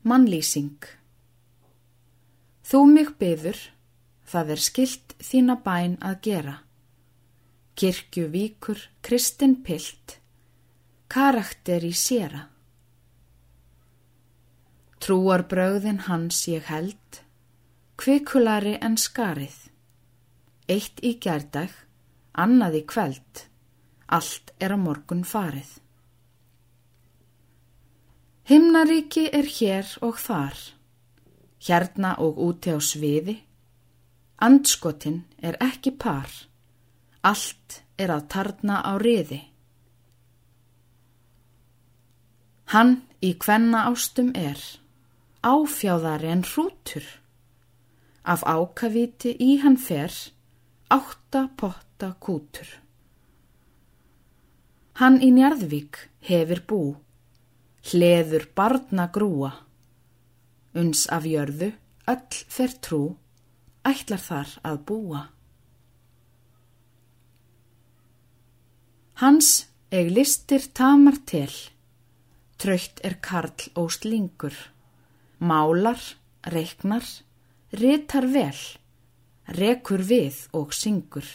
Mannlýsing Þú mig byður, það er skilt þína bæn að gera. Kirkju víkur, kristin pilt, karakter í séra. Trúar bröðin hans ég held, kvikulari en skarið. Eitt í gerdag, annað í kveld, allt er á morgun farið. Himnaríki er hér og þar, hérna og úti á sviði, andskotin er ekki par, allt er að tarna á riði. Hann í hvenna ástum er, áfjáðari en hrútur, af ákavíti í hann fer, átta potta kútur. Hann í Njarðvík hefur bú, hleður barna grúa, uns af jörðu öll fer trú, ætlar þar að búa. Hans eig listir tamar til, tröytt er karl og slingur, málar, reiknar, ritar vel, rekur við og syngur.